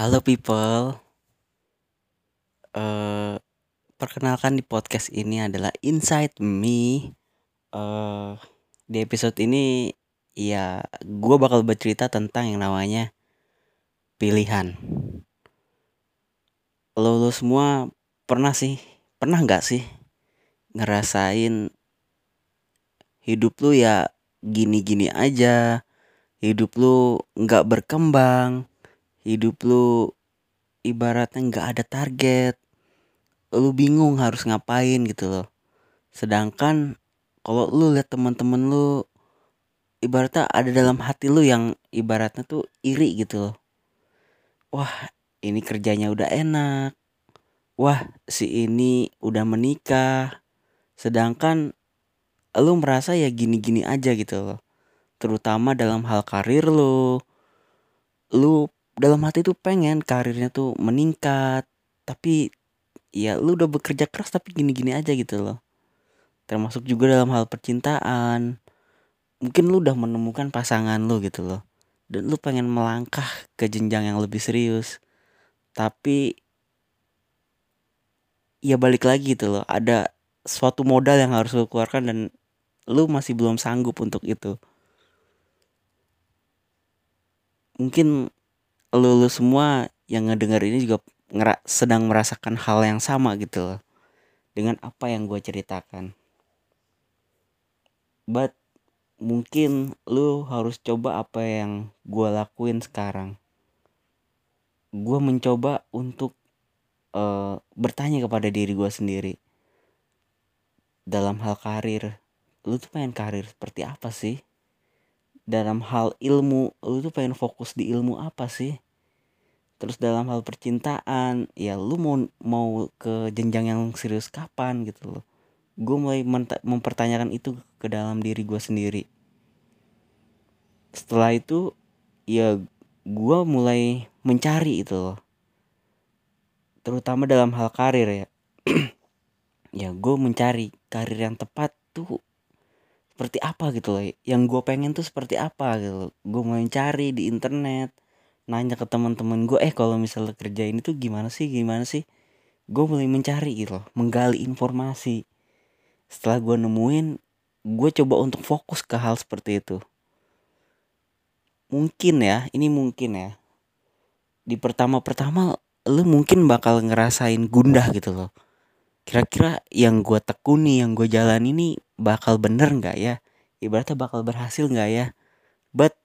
Halo people. Eh perkenalkan di podcast ini adalah Inside Me. Eh di episode ini ya gue bakal bercerita tentang yang namanya pilihan. Lo, lo semua pernah sih, pernah nggak sih ngerasain hidup lu ya gini-gini aja, hidup lu nggak berkembang, hidup lu ibaratnya nggak ada target, lu bingung harus ngapain gitu loh. Sedangkan kalau lu lihat teman-teman lu ibaratnya ada dalam hati lu yang ibaratnya tuh iri gitu loh. Wah, ini kerjanya udah enak. Wah, si ini udah menikah. Sedangkan lu merasa ya gini-gini aja gitu loh. Terutama dalam hal karir lu. Lu dalam hati tuh pengen karirnya tuh meningkat. Tapi ya lu udah bekerja keras tapi gini-gini aja gitu loh. Termasuk juga dalam hal percintaan. Mungkin lu udah menemukan pasangan lu gitu loh. Dan lu pengen melangkah ke jenjang yang lebih serius. Tapi ya balik lagi gitu loh. Ada suatu modal yang harus lu keluarkan dan lu masih belum sanggup untuk itu. Mungkin lu, lu semua yang ngedenger ini juga ngera sedang merasakan hal yang sama gitu loh. Dengan apa yang gue ceritakan. But mungkin lu harus coba apa yang gue lakuin sekarang. Gue mencoba untuk uh, bertanya kepada diri gue sendiri. Dalam hal karir, lu tuh pengen karir seperti apa sih? Dalam hal ilmu, lu tuh pengen fokus di ilmu apa sih? Terus dalam hal percintaan, ya lu mau mau ke jenjang yang serius kapan gitu loh. Gue mulai mempertanyakan itu ke dalam diri gue sendiri. Setelah itu, ya gue mulai mencari itu loh. Terutama dalam hal karir ya. ya gue mencari karir yang tepat tuh seperti apa gitu loh. Yang gue pengen tuh seperti apa gitu loh. Gue mau cari di internet nanya ke teman-teman gue eh kalau misalnya kerja ini tuh gimana sih gimana sih? Gue mulai mencari gitu loh menggali informasi. Setelah gue nemuin gue coba untuk fokus ke hal seperti itu. Mungkin ya ini mungkin ya. Di pertama-pertama lu mungkin bakal ngerasain gundah gitu loh kira-kira yang gue tekuni yang gue jalan ini bakal bener nggak ya? Ibaratnya bakal berhasil nggak ya? But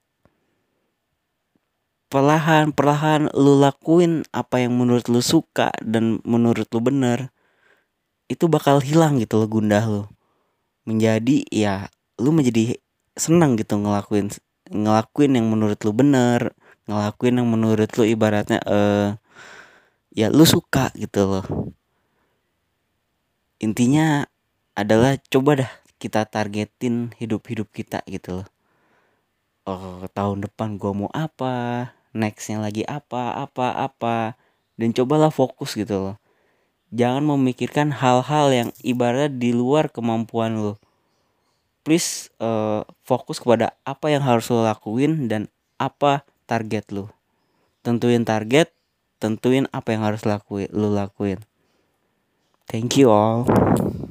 perlahan perlahan lu lakuin apa yang menurut lu suka dan menurut lu bener itu bakal hilang gitu lo gundah lu. Menjadi ya lu menjadi senang gitu ngelakuin ngelakuin yang menurut lu bener ngelakuin yang menurut lu ibaratnya eh uh, ya lu suka gitu loh intinya adalah coba dah kita targetin hidup-hidup kita gitu loh. Oh, tahun depan gue mau apa, nextnya lagi apa, apa, apa, dan cobalah fokus gitu loh. Jangan memikirkan hal-hal yang ibarat di luar kemampuan lo. Please uh, fokus kepada apa yang harus lo lakuin dan apa target lo. Tentuin target, tentuin apa yang harus lakuin, lo lakuin. Thank you all.